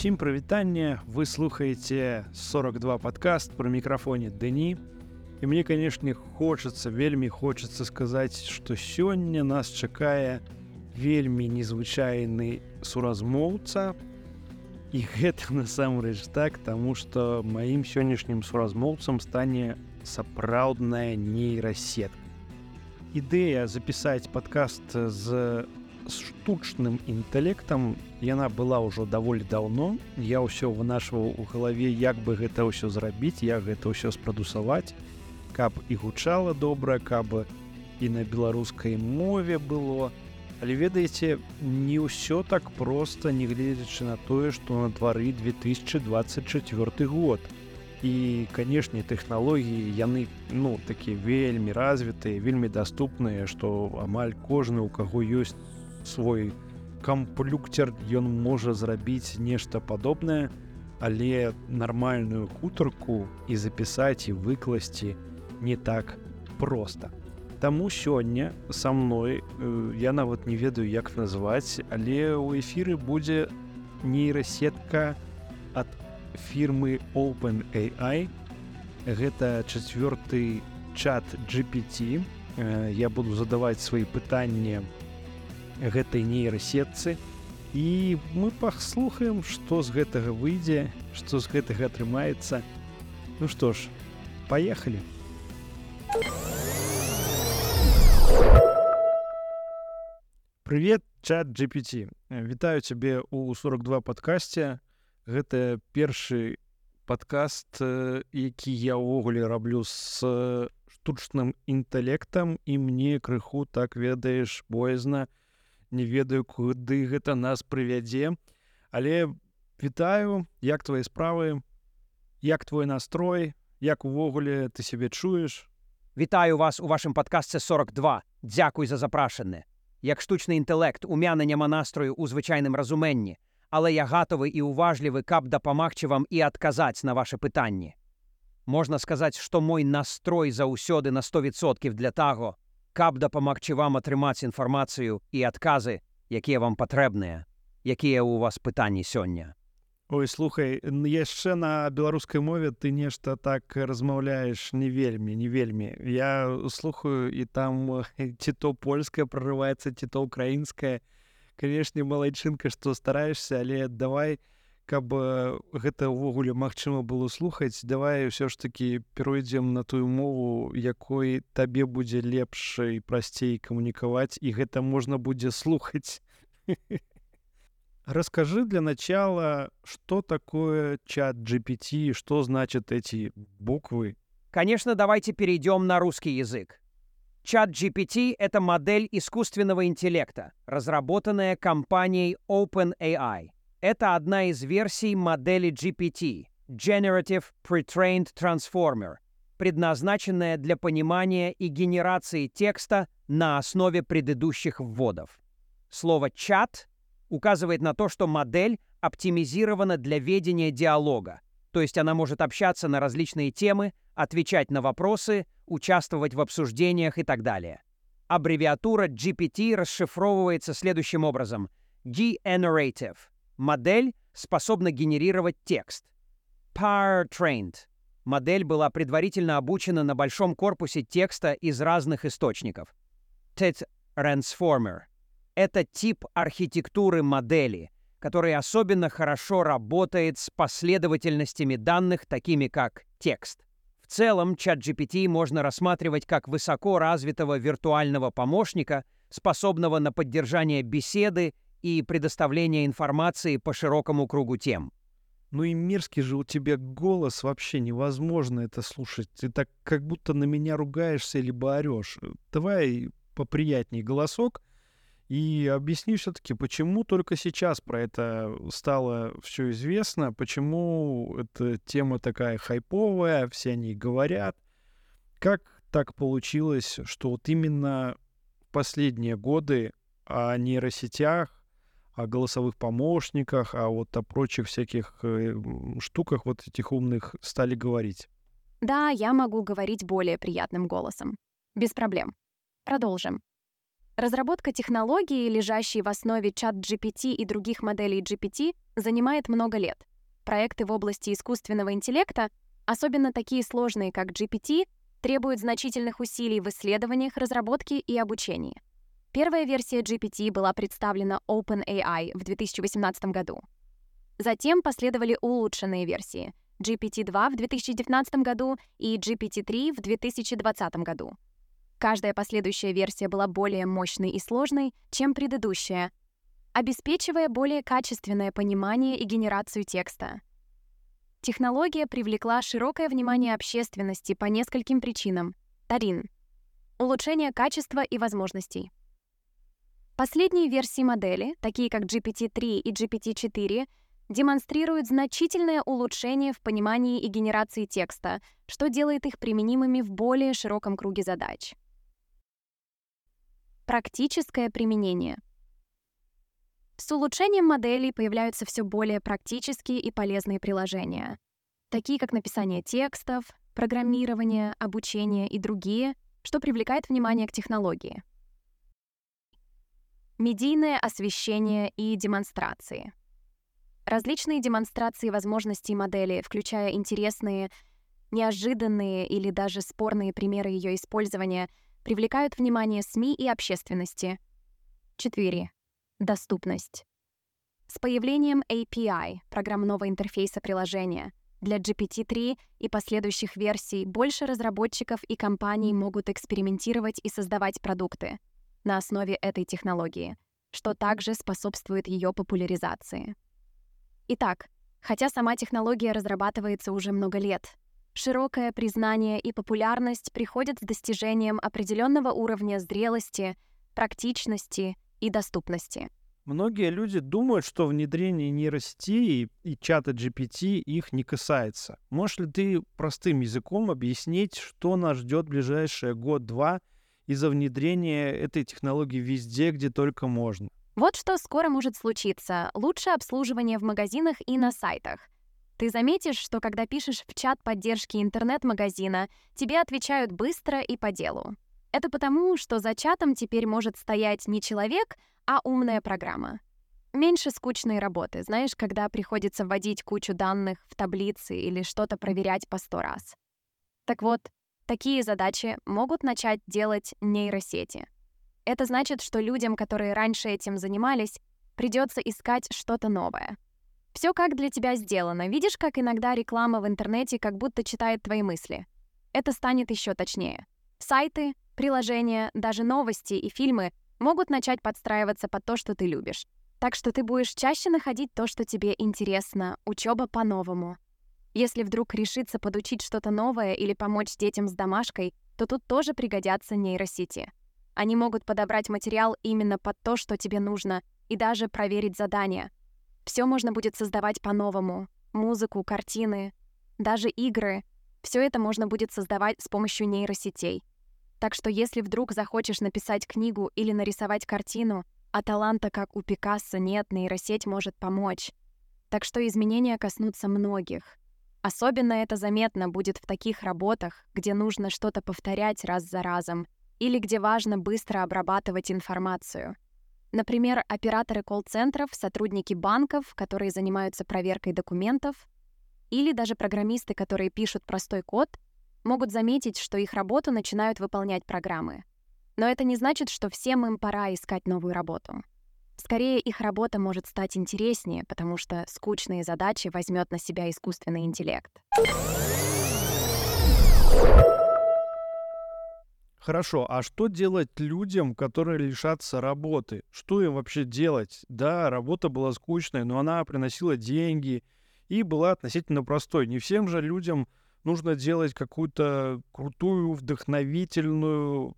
Усім прывітанне вы слухаеце 42 падкаст про мікрафоне Дэні і мне канешне хочацца вельмі хочацца сказаць што сёння нас чакае вельмі незвычайны суразмоўца і гэта насамрэч так таму што маім сённяшнім суразмоўцам стане сапраўдная нейрасетка ідэя запісаць падкаст з штучным інтэлектам яна была ўжо даволі даўно я ўсё вынашваў у галаве як бы гэта ўсё зрабіць як гэта ўсё спрадусаваць каб і гучала добра каб і на беларускай мове было. Але ведаеце не ўсё так проста нягледзячы на тое што на двары 2024 год. І канешне тэхналогіі яны ну такі вельмі развітыя вельмі даступныя што амаль кожны у каго ёсць свой камплюкцер ён можа зрабіць нешта падобнае але нармальную хутарку і запісаць і выкласці не так просто. Таму сёння са мной э, я нават не ведаю як назваць але ў эфіры будзе нейрасетка ад фірмы open AI гэта чацвёрты чат GPT э, я буду задаваць свои пытанні гэтай нейрасетцы. І мы паслухаем што з гэтага выйдзе што з гэтага атрымаецца. Ну што ж поехали привет чат gpt вітаю цябе у 42 подкасте гэта першы подкаст які я ўвогуле раблю с штучным інтэлектам і мне крыху так ведаеш боязна не ведаю куды гэта нас прывядзе але вітаю як твои справы як твой настрой як увогуле ты себе чуеш Вітаю вас у вашым падкасце 42 Дзякуй за запрашаны як штучны інтэлект у мяне няма настрою ў звычайным разуменні але я гатавы і уважлівы каб дапамагчы вам і адказаць на ваше пытанні можна сказаць што мой настрой заўсёды на 100% для таго каб дапамагчы вам атрымаць інфармацыю і адказы, якія вам патрэбныя, якія ў вас пытанні сёння. Ой слухай яшчэ на беларускай мове ты нешта так размаўляеш не вельмі не вельмі я слухаю і там ці то польская прорываецца ці то украінская канешне малайчынка што стараешься але давай каб гэта ўвогуле магчыма было слухаць давай ўсё ж таки перайдзем на тую мову якой табе будзе лепш і прасцей камунікаваць і гэта можна будзе слухаць расскажи для начала что такое чат gpt что значит эти буквы конечно давайте перейдем на русский язык Чат GPT — это модель искусственного интеллекта, разработанная компанией OpenAI — это одна из версий модели GPT Generative Pre-trained Transformer, предназначенная для понимания и генерации текста на основе предыдущих вводов. Слово «чат» указывает на то, что модель оптимизирована для ведения диалога, то есть она может общаться на различные темы, отвечать на вопросы, участвовать в обсуждениях и так далее. Аббревиатура GPT расшифровывается следующим образом – Generative – Модель способна генерировать текст. Power Trained. Модель была предварительно обучена на большом корпусе текста из разных источников. TED Transformer. Это тип архитектуры модели, который особенно хорошо работает с последовательностями данных, такими как текст. В целом, чат GPT можно рассматривать как высоко развитого виртуального помощника, способного на поддержание беседы и предоставление информации по широкому кругу тем. Ну и мерзкий же у тебя голос, вообще невозможно это слушать. Ты так как будто на меня ругаешься либо орешь. Давай поприятней голосок и объясни все-таки, почему только сейчас про это стало все известно, почему эта тема такая хайповая, все они говорят. Как так получилось, что вот именно последние годы о нейросетях о голосовых помощниках, а вот о прочих всяких э, штуках вот этих умных стали говорить. Да, я могу говорить более приятным голосом. Без проблем. Продолжим. Разработка технологии, лежащей в основе чат-GPT и других моделей GPT, занимает много лет. Проекты в области искусственного интеллекта, особенно такие сложные, как GPT, требуют значительных усилий в исследованиях, разработке и обучении. Первая версия GPT была представлена OpenAI в 2018 году. Затем последовали улучшенные версии GPT-2 в 2019 году и GPT-3 в 2020 году. Каждая последующая версия была более мощной и сложной, чем предыдущая, обеспечивая более качественное понимание и генерацию текста. Технология привлекла широкое внимание общественности по нескольким причинам. Тарин. Улучшение качества и возможностей. Последние версии модели, такие как GPT-3 и GPT-4, демонстрируют значительное улучшение в понимании и генерации текста, что делает их применимыми в более широком круге задач. Практическое применение. С улучшением моделей появляются все более практические и полезные приложения, такие как написание текстов, программирование, обучение и другие, что привлекает внимание к технологии медийное освещение и демонстрации. Различные демонстрации возможностей модели, включая интересные, неожиданные или даже спорные примеры ее использования, привлекают внимание СМИ и общественности. 4. Доступность. С появлением API, программного интерфейса приложения, для GPT-3 и последующих версий больше разработчиков и компаний могут экспериментировать и создавать продукты — на основе этой технологии, что также способствует ее популяризации. Итак, хотя сама технология разрабатывается уже много лет, широкое признание и популярность приходят с достижением определенного уровня зрелости, практичности и доступности. Многие люди думают, что внедрение нейросетей и чата GPT их не касается. Можешь ли ты простым языком объяснить, что нас ждет ближайшие год-два из-за внедрения этой технологии везде, где только можно. Вот что скоро может случиться. Лучшее обслуживание в магазинах и на сайтах. Ты заметишь, что когда пишешь в чат поддержки интернет-магазина, тебе отвечают быстро и по делу. Это потому, что за чатом теперь может стоять не человек, а умная программа. Меньше скучной работы, знаешь, когда приходится вводить кучу данных в таблицы или что-то проверять по сто раз. Так вот, Такие задачи могут начать делать нейросети. Это значит, что людям, которые раньше этим занимались, придется искать что-то новое. Все как для тебя сделано. Видишь, как иногда реклама в интернете как будто читает твои мысли? Это станет еще точнее. Сайты, приложения, даже новости и фильмы могут начать подстраиваться под то, что ты любишь. Так что ты будешь чаще находить то, что тебе интересно, учеба по-новому. Если вдруг решиться подучить что-то новое или помочь детям с домашкой, то тут тоже пригодятся нейросети. Они могут подобрать материал именно под то, что тебе нужно, и даже проверить задания. Все можно будет создавать по-новому. Музыку, картины, даже игры. Все это можно будет создавать с помощью нейросетей. Так что если вдруг захочешь написать книгу или нарисовать картину, а таланта, как у Пикассо, нет, нейросеть может помочь. Так что изменения коснутся многих. Особенно это заметно будет в таких работах, где нужно что-то повторять раз за разом или где важно быстро обрабатывать информацию. Например, операторы колл-центров, сотрудники банков, которые занимаются проверкой документов, или даже программисты, которые пишут простой код, могут заметить, что их работу начинают выполнять программы. Но это не значит, что всем им пора искать новую работу. Скорее, их работа может стать интереснее, потому что скучные задачи возьмет на себя искусственный интеллект. Хорошо, а что делать людям, которые лишатся работы? Что им вообще делать? Да, работа была скучная, но она приносила деньги и была относительно простой. Не всем же людям нужно делать какую-то крутую, вдохновительную,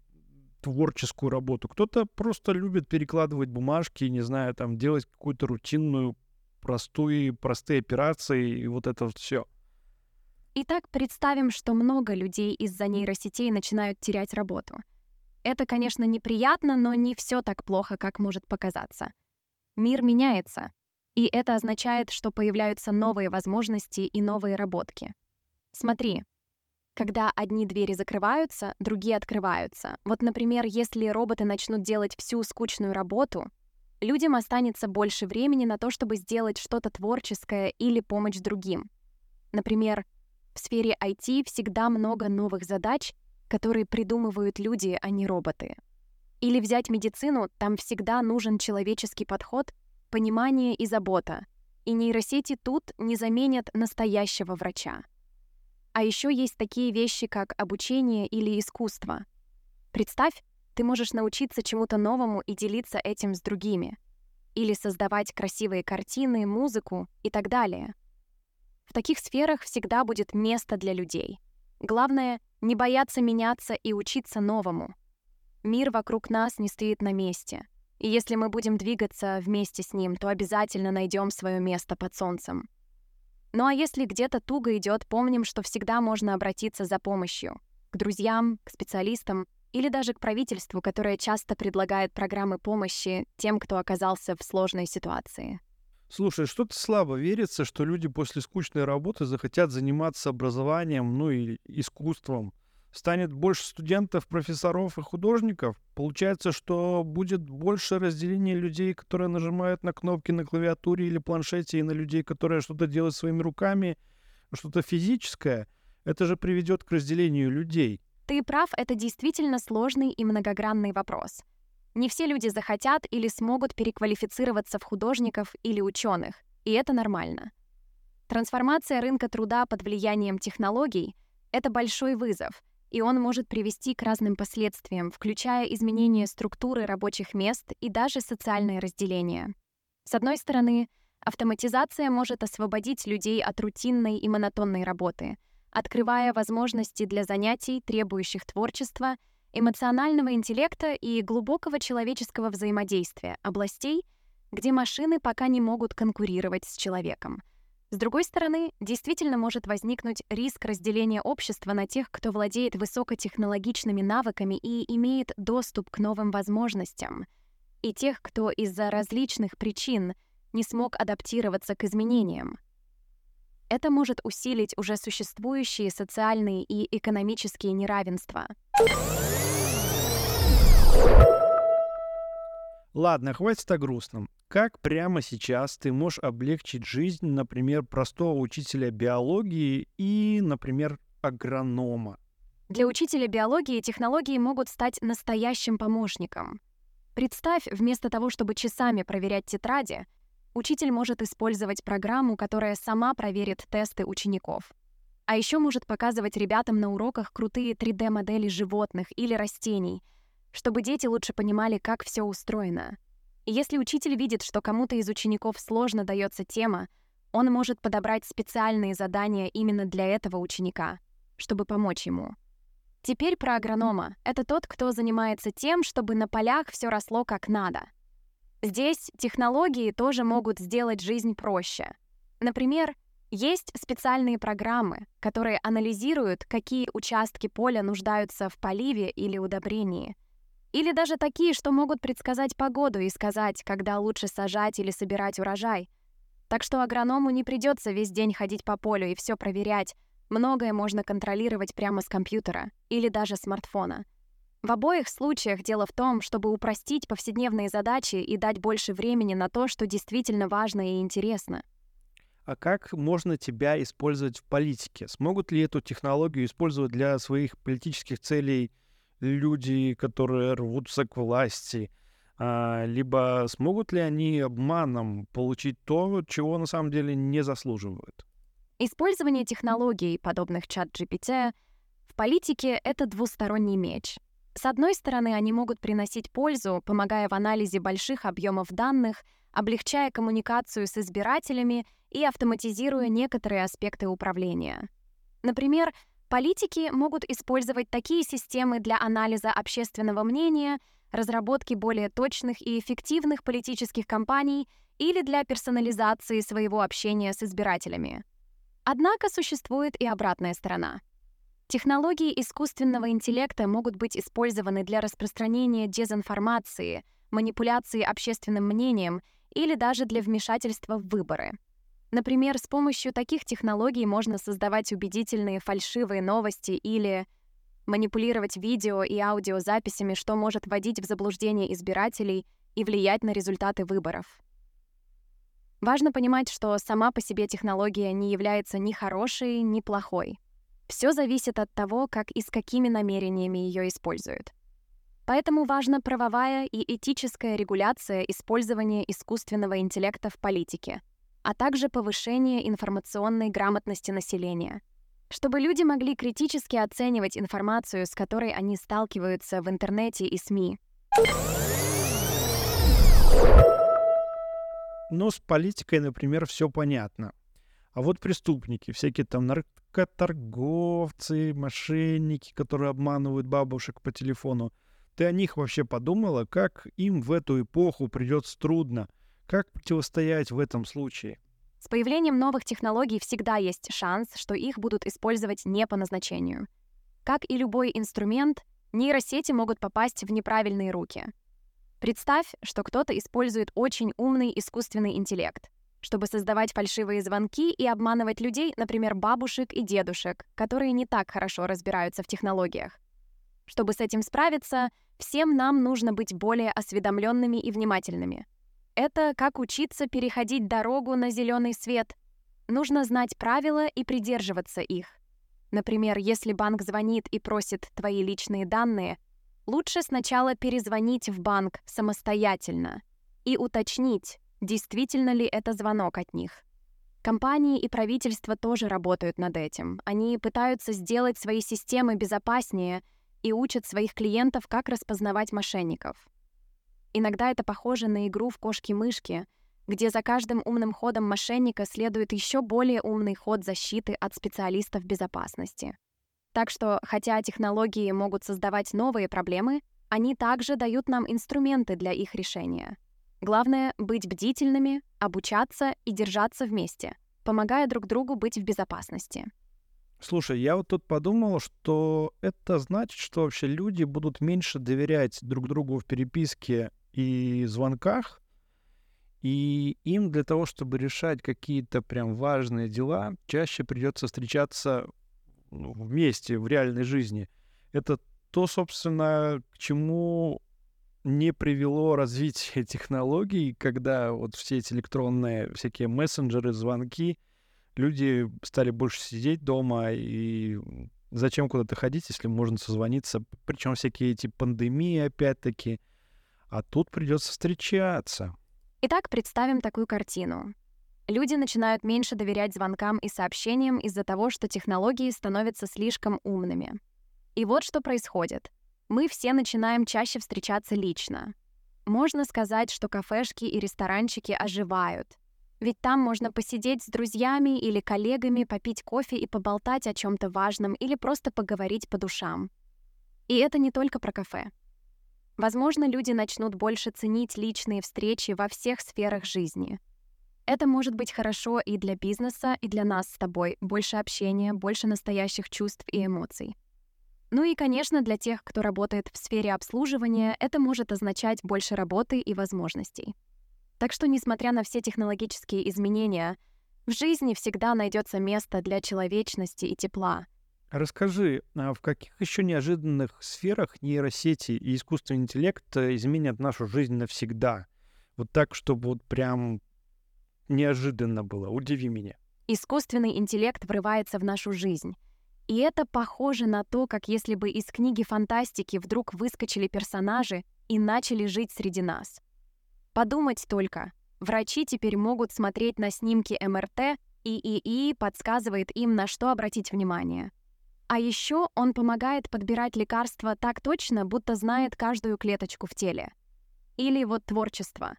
творческую работу. Кто-то просто любит перекладывать бумажки, не знаю, там делать какую-то рутинную, простую, простые операции и вот это вот все. Итак, представим, что много людей из-за нейросетей начинают терять работу. Это, конечно, неприятно, но не все так плохо, как может показаться. Мир меняется, и это означает, что появляются новые возможности и новые работки. Смотри, Когда одни двери закрываются, другие открываются. Вот, например, если роботы начнут делать всю скучную работу, людям останется больше времени на то, чтобы сделать что-то творческое или помочь другим. Например, в сфере IT всегда много новых задач, которые придумывают люди, а не роботы. Или взять медицину, там всегда нужен человеческий подход, понимание и забота. И нейросети тут не заменят настоящего врача. А еще есть такие вещи, как обучение или искусство. Представь, ты можешь научиться чему-то новому и делиться этим с другими. Или создавать красивые картины, музыку и так далее. В таких сферах всегда будет место для людей. Главное — не бояться меняться и учиться новому. Мир вокруг нас не стоит на месте. И если мы будем двигаться вместе с ним, то обязательно найдем свое место под солнцем. Ну а если где-то туго идет, помним, что всегда можно обратиться за помощью. К друзьям, к специалистам или даже к правительству, которое часто предлагает программы помощи тем, кто оказался в сложной ситуации. Слушай, что-то слабо верится, что люди после скучной работы захотят заниматься образованием, ну и искусством. Станет больше студентов, профессоров и художников. Получается, что будет больше разделения людей, которые нажимают на кнопки на клавиатуре или планшете, и на людей, которые что-то делают своими руками, что-то физическое. Это же приведет к разделению людей. Ты прав, это действительно сложный и многогранный вопрос. Не все люди захотят или смогут переквалифицироваться в художников или ученых, и это нормально. Трансформация рынка труда под влиянием технологий — это большой вызов, и он может привести к разным последствиям, включая изменение структуры рабочих мест и даже социальное разделение. С одной стороны, автоматизация может освободить людей от рутинной и монотонной работы, открывая возможности для занятий, требующих творчества — эмоционального интеллекта и глубокого человеческого взаимодействия, областей, где машины пока не могут конкурировать с человеком. С другой стороны, действительно может возникнуть риск разделения общества на тех, кто владеет высокотехнологичными навыками и имеет доступ к новым возможностям, и тех, кто из-за различных причин не смог адаптироваться к изменениям. Это может усилить уже существующие социальные и экономические неравенства. Ладно, хватит о грустном. Как прямо сейчас ты можешь облегчить жизнь, например, простого учителя биологии и, например, агронома? Для учителя биологии технологии могут стать настоящим помощником. Представь, вместо того, чтобы часами проверять тетради, учитель может использовать программу, которая сама проверит тесты учеников. А еще может показывать ребятам на уроках крутые 3D-модели животных или растений — чтобы дети лучше понимали, как все устроено. И если учитель видит, что кому-то из учеников сложно дается тема, он может подобрать специальные задания именно для этого ученика, чтобы помочь ему. Теперь про агронома. Это тот, кто занимается тем, чтобы на полях все росло как надо. Здесь технологии тоже могут сделать жизнь проще. Например, есть специальные программы, которые анализируют, какие участки поля нуждаются в поливе или удобрении, или даже такие, что могут предсказать погоду и сказать, когда лучше сажать или собирать урожай. Так что агроному не придется весь день ходить по полю и все проверять. Многое можно контролировать прямо с компьютера или даже смартфона. В обоих случаях дело в том, чтобы упростить повседневные задачи и дать больше времени на то, что действительно важно и интересно. А как можно тебя использовать в политике? Смогут ли эту технологию использовать для своих политических целей – люди, которые рвутся к власти, а, либо смогут ли они обманом получить то, чего на самом деле не заслуживают? Использование технологий, подобных чат GPT, в политике — это двусторонний меч. С одной стороны, они могут приносить пользу, помогая в анализе больших объемов данных, облегчая коммуникацию с избирателями и автоматизируя некоторые аспекты управления. Например, Политики могут использовать такие системы для анализа общественного мнения, разработки более точных и эффективных политических кампаний или для персонализации своего общения с избирателями. Однако существует и обратная сторона. Технологии искусственного интеллекта могут быть использованы для распространения дезинформации, манипуляции общественным мнением или даже для вмешательства в выборы. Например, с помощью таких технологий можно создавать убедительные фальшивые новости или манипулировать видео и аудиозаписями, что может вводить в заблуждение избирателей и влиять на результаты выборов. Важно понимать, что сама по себе технология не является ни хорошей, ни плохой. Все зависит от того, как и с какими намерениями ее используют. Поэтому важна правовая и этическая регуляция использования искусственного интеллекта в политике, а также повышение информационной грамотности населения, чтобы люди могли критически оценивать информацию, с которой они сталкиваются в интернете и СМИ. Но с политикой, например, все понятно. А вот преступники, всякие там наркоторговцы, мошенники, которые обманывают бабушек по телефону, ты о них вообще подумала, как им в эту эпоху придется трудно? Как противостоять в этом случае? С появлением новых технологий всегда есть шанс, что их будут использовать не по назначению. Как и любой инструмент, нейросети могут попасть в неправильные руки. Представь, что кто-то использует очень умный искусственный интеллект, чтобы создавать фальшивые звонки и обманывать людей, например, бабушек и дедушек, которые не так хорошо разбираются в технологиях. Чтобы с этим справиться, всем нам нужно быть более осведомленными и внимательными. Это как учиться переходить дорогу на зеленый свет. Нужно знать правила и придерживаться их. Например, если банк звонит и просит твои личные данные, лучше сначала перезвонить в банк самостоятельно и уточнить, действительно ли это звонок от них. Компании и правительство тоже работают над этим. Они пытаются сделать свои системы безопаснее и учат своих клиентов, как распознавать мошенников. Иногда это похоже на игру в кошки-мышки, где за каждым умным ходом мошенника следует еще более умный ход защиты от специалистов безопасности. Так что, хотя технологии могут создавать новые проблемы, они также дают нам инструменты для их решения. Главное — быть бдительными, обучаться и держаться вместе, помогая друг другу быть в безопасности. Слушай, я вот тут подумал, что это значит, что вообще люди будут меньше доверять друг другу в переписке и звонках, и им для того, чтобы решать какие-то прям важные дела, чаще придется встречаться ну, вместе в реальной жизни. Это то, собственно, к чему не привело развитие технологий, когда вот все эти электронные всякие мессенджеры, звонки — люди стали больше сидеть дома, и зачем куда-то ходить, если можно созвониться, причем всякие эти пандемии опять-таки, а тут придется встречаться. Итак, представим такую картину. Люди начинают меньше доверять звонкам и сообщениям из-за того, что технологии становятся слишком умными. И вот что происходит. Мы все начинаем чаще встречаться лично. Можно сказать, что кафешки и ресторанчики оживают, ведь там можно посидеть с друзьями или коллегами, попить кофе и поболтать о чем-то важном или просто поговорить по душам. И это не только про кафе. Возможно, люди начнут больше ценить личные встречи во всех сферах жизни. Это может быть хорошо и для бизнеса, и для нас с тобой. Больше общения, больше настоящих чувств и эмоций. Ну и, конечно, для тех, кто работает в сфере обслуживания, это может означать больше работы и возможностей. Так что, несмотря на все технологические изменения, в жизни всегда найдется место для человечности и тепла. Расскажи, а в каких еще неожиданных сферах нейросети и искусственный интеллект э, изменят нашу жизнь навсегда? Вот так, чтобы вот прям неожиданно было. Удиви меня. Искусственный интеллект врывается в нашу жизнь. И это похоже на то, как если бы из книги фантастики вдруг выскочили персонажи и начали жить среди нас. Подумать только, врачи теперь могут смотреть на снимки МРТ, и ИИ подсказывает им, на что обратить внимание. А еще он помогает подбирать лекарства так точно, будто знает каждую клеточку в теле. Или вот творчество.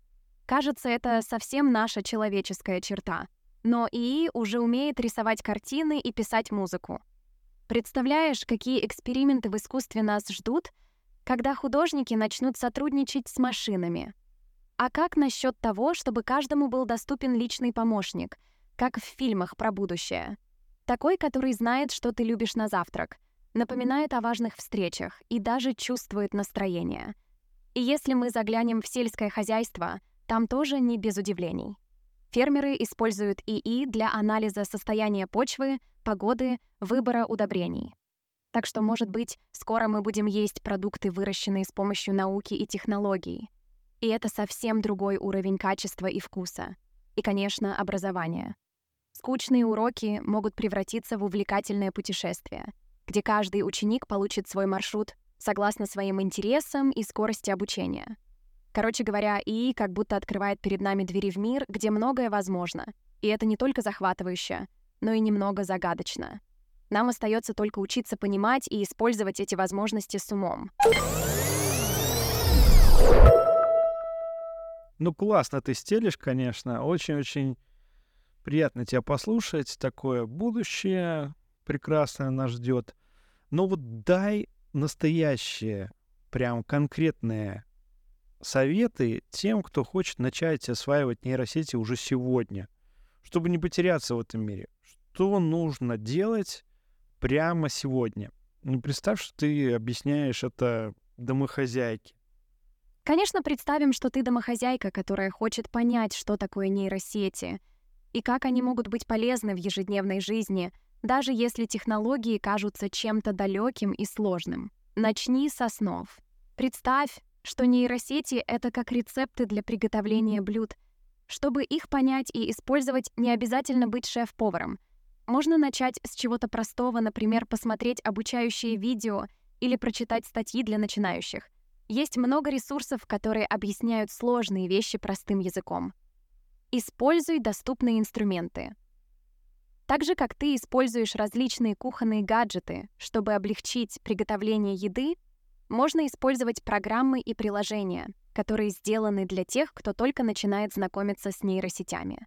Кажется, это совсем наша человеческая черта. Но ИИ уже умеет рисовать картины и писать музыку. Представляешь, какие эксперименты в искусстве нас ждут, когда художники начнут сотрудничать с машинами? А как насчет того, чтобы каждому был доступен личный помощник, как в фильмах про будущее? Такой, который знает, что ты любишь на завтрак, напоминает о важных встречах и даже чувствует настроение. И если мы заглянем в сельское хозяйство, там тоже не без удивлений. Фермеры используют ИИ для анализа состояния почвы, погоды, выбора удобрений. Так что, может быть, скоро мы будем есть продукты, выращенные с помощью науки и технологий. И это совсем другой уровень качества и вкуса. И, конечно, образования. Скучные уроки могут превратиться в увлекательное путешествие, где каждый ученик получит свой маршрут согласно своим интересам и скорости обучения. Короче говоря, ИИ как будто открывает перед нами двери в мир, где многое возможно. И это не только захватывающе, но и немного загадочно. Нам остается только учиться понимать и использовать эти возможности с умом. Ну, классно ты стелишь, конечно. Очень-очень приятно тебя послушать. Такое будущее прекрасное нас ждет. Но вот дай настоящее, прям конкретное советы тем, кто хочет начать осваивать нейросети уже сегодня, чтобы не потеряться в этом мире? Что нужно делать прямо сегодня? Ну, представь, что ты объясняешь это домохозяйке. Конечно, представим, что ты домохозяйка, которая хочет понять, что такое нейросети и как они могут быть полезны в ежедневной жизни, даже если технологии кажутся чем-то далеким и сложным. Начни с основ. Представь, что нейросети — это как рецепты для приготовления блюд. Чтобы их понять и использовать, не обязательно быть шеф-поваром. Можно начать с чего-то простого, например, посмотреть обучающие видео или прочитать статьи для начинающих. Есть много ресурсов, которые объясняют сложные вещи простым языком. Используй доступные инструменты. Так же, как ты используешь различные кухонные гаджеты, чтобы облегчить приготовление еды, можно использовать программы и приложения, которые сделаны для тех, кто только начинает знакомиться с нейросетями.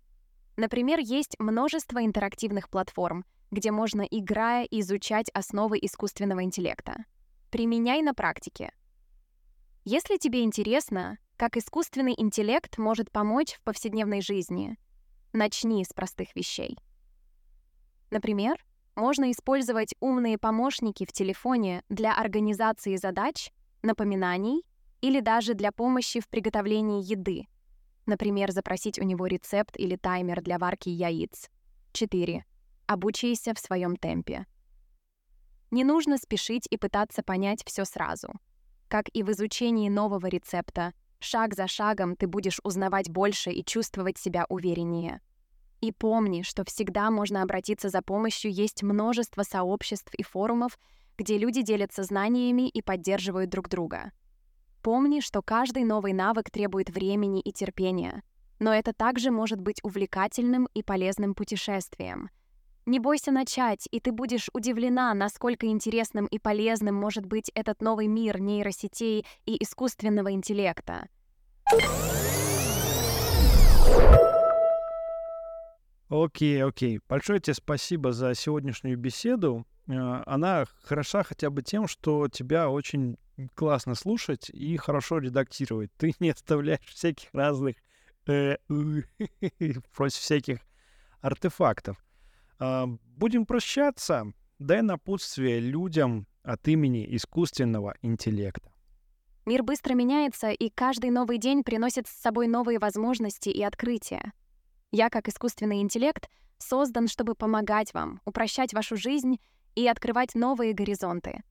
Например, есть множество интерактивных платформ, где можно, играя, изучать основы искусственного интеллекта. Применяй на практике. Если тебе интересно, как искусственный интеллект может помочь в повседневной жизни, начни с простых вещей. Например, можно использовать умные помощники в телефоне для организации задач, напоминаний или даже для помощи в приготовлении еды. Например, запросить у него рецепт или таймер для варки яиц. 4. Обучайся в своем темпе. Не нужно спешить и пытаться понять все сразу. Как и в изучении нового рецепта, шаг за шагом ты будешь узнавать больше и чувствовать себя увереннее. И помни, что всегда можно обратиться за помощью, есть множество сообществ и форумов, где люди делятся знаниями и поддерживают друг друга. Помни, что каждый новый навык требует времени и терпения, но это также может быть увлекательным и полезным путешествием. Не бойся начать, и ты будешь удивлена, насколько интересным и полезным может быть этот новый мир нейросетей и искусственного интеллекта. Окей, окей. Большое тебе спасибо за сегодняшнюю беседу. Э, она хороша хотя бы тем, что тебя очень классно слушать и хорошо редактировать. Ты не оставляешь всяких разных э, против всяких артефактов. А, будем прощаться. Дай напутствие людям от имени искусственного интеллекта. Мир быстро меняется, и каждый новый день приносит с собой новые возможности и открытия. Я, как искусственный интеллект, создан, чтобы помогать вам, упрощать вашу жизнь и открывать новые горизонты.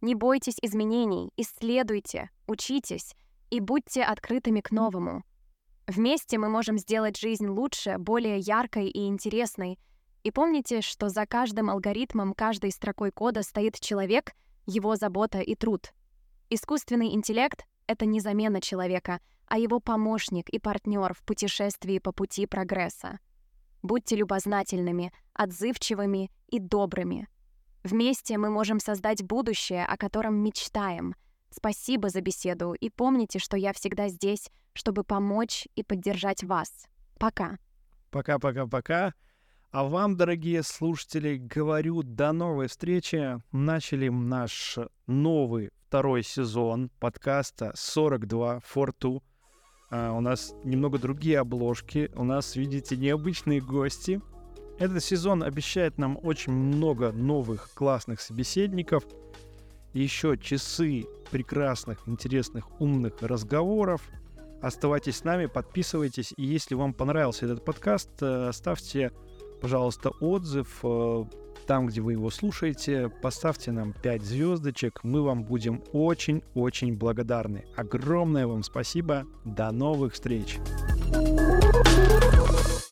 Не бойтесь изменений, исследуйте, учитесь и будьте открытыми к новому. Вместе мы можем сделать жизнь лучше, более яркой и интересной. И помните, что за каждым алгоритмом, каждой строкой кода стоит человек, его забота и труд. Искусственный интеллект — это не замена человека — а его помощник и партнер в путешествии по пути прогресса. Будьте любознательными, отзывчивыми и добрыми. Вместе мы можем создать будущее, о котором мечтаем. Спасибо за беседу и помните, что я всегда здесь, чтобы помочь и поддержать вас. Пока. Пока-пока-пока. А вам, дорогие слушатели, говорю до новой встречи. Начали наш новый второй сезон подкаста 42 for 2. А, у нас немного другие обложки, у нас, видите, необычные гости. Этот сезон обещает нам очень много новых классных собеседников, еще часы прекрасных, интересных, умных разговоров. Оставайтесь с нами, подписывайтесь. И если вам понравился этот подкаст, э, ставьте, пожалуйста, отзыв э, там, где вы его слушаете. Поставьте нам 5 звездочек. Мы вам будем очень-очень благодарны. Огромное вам спасибо. До новых встреч. thank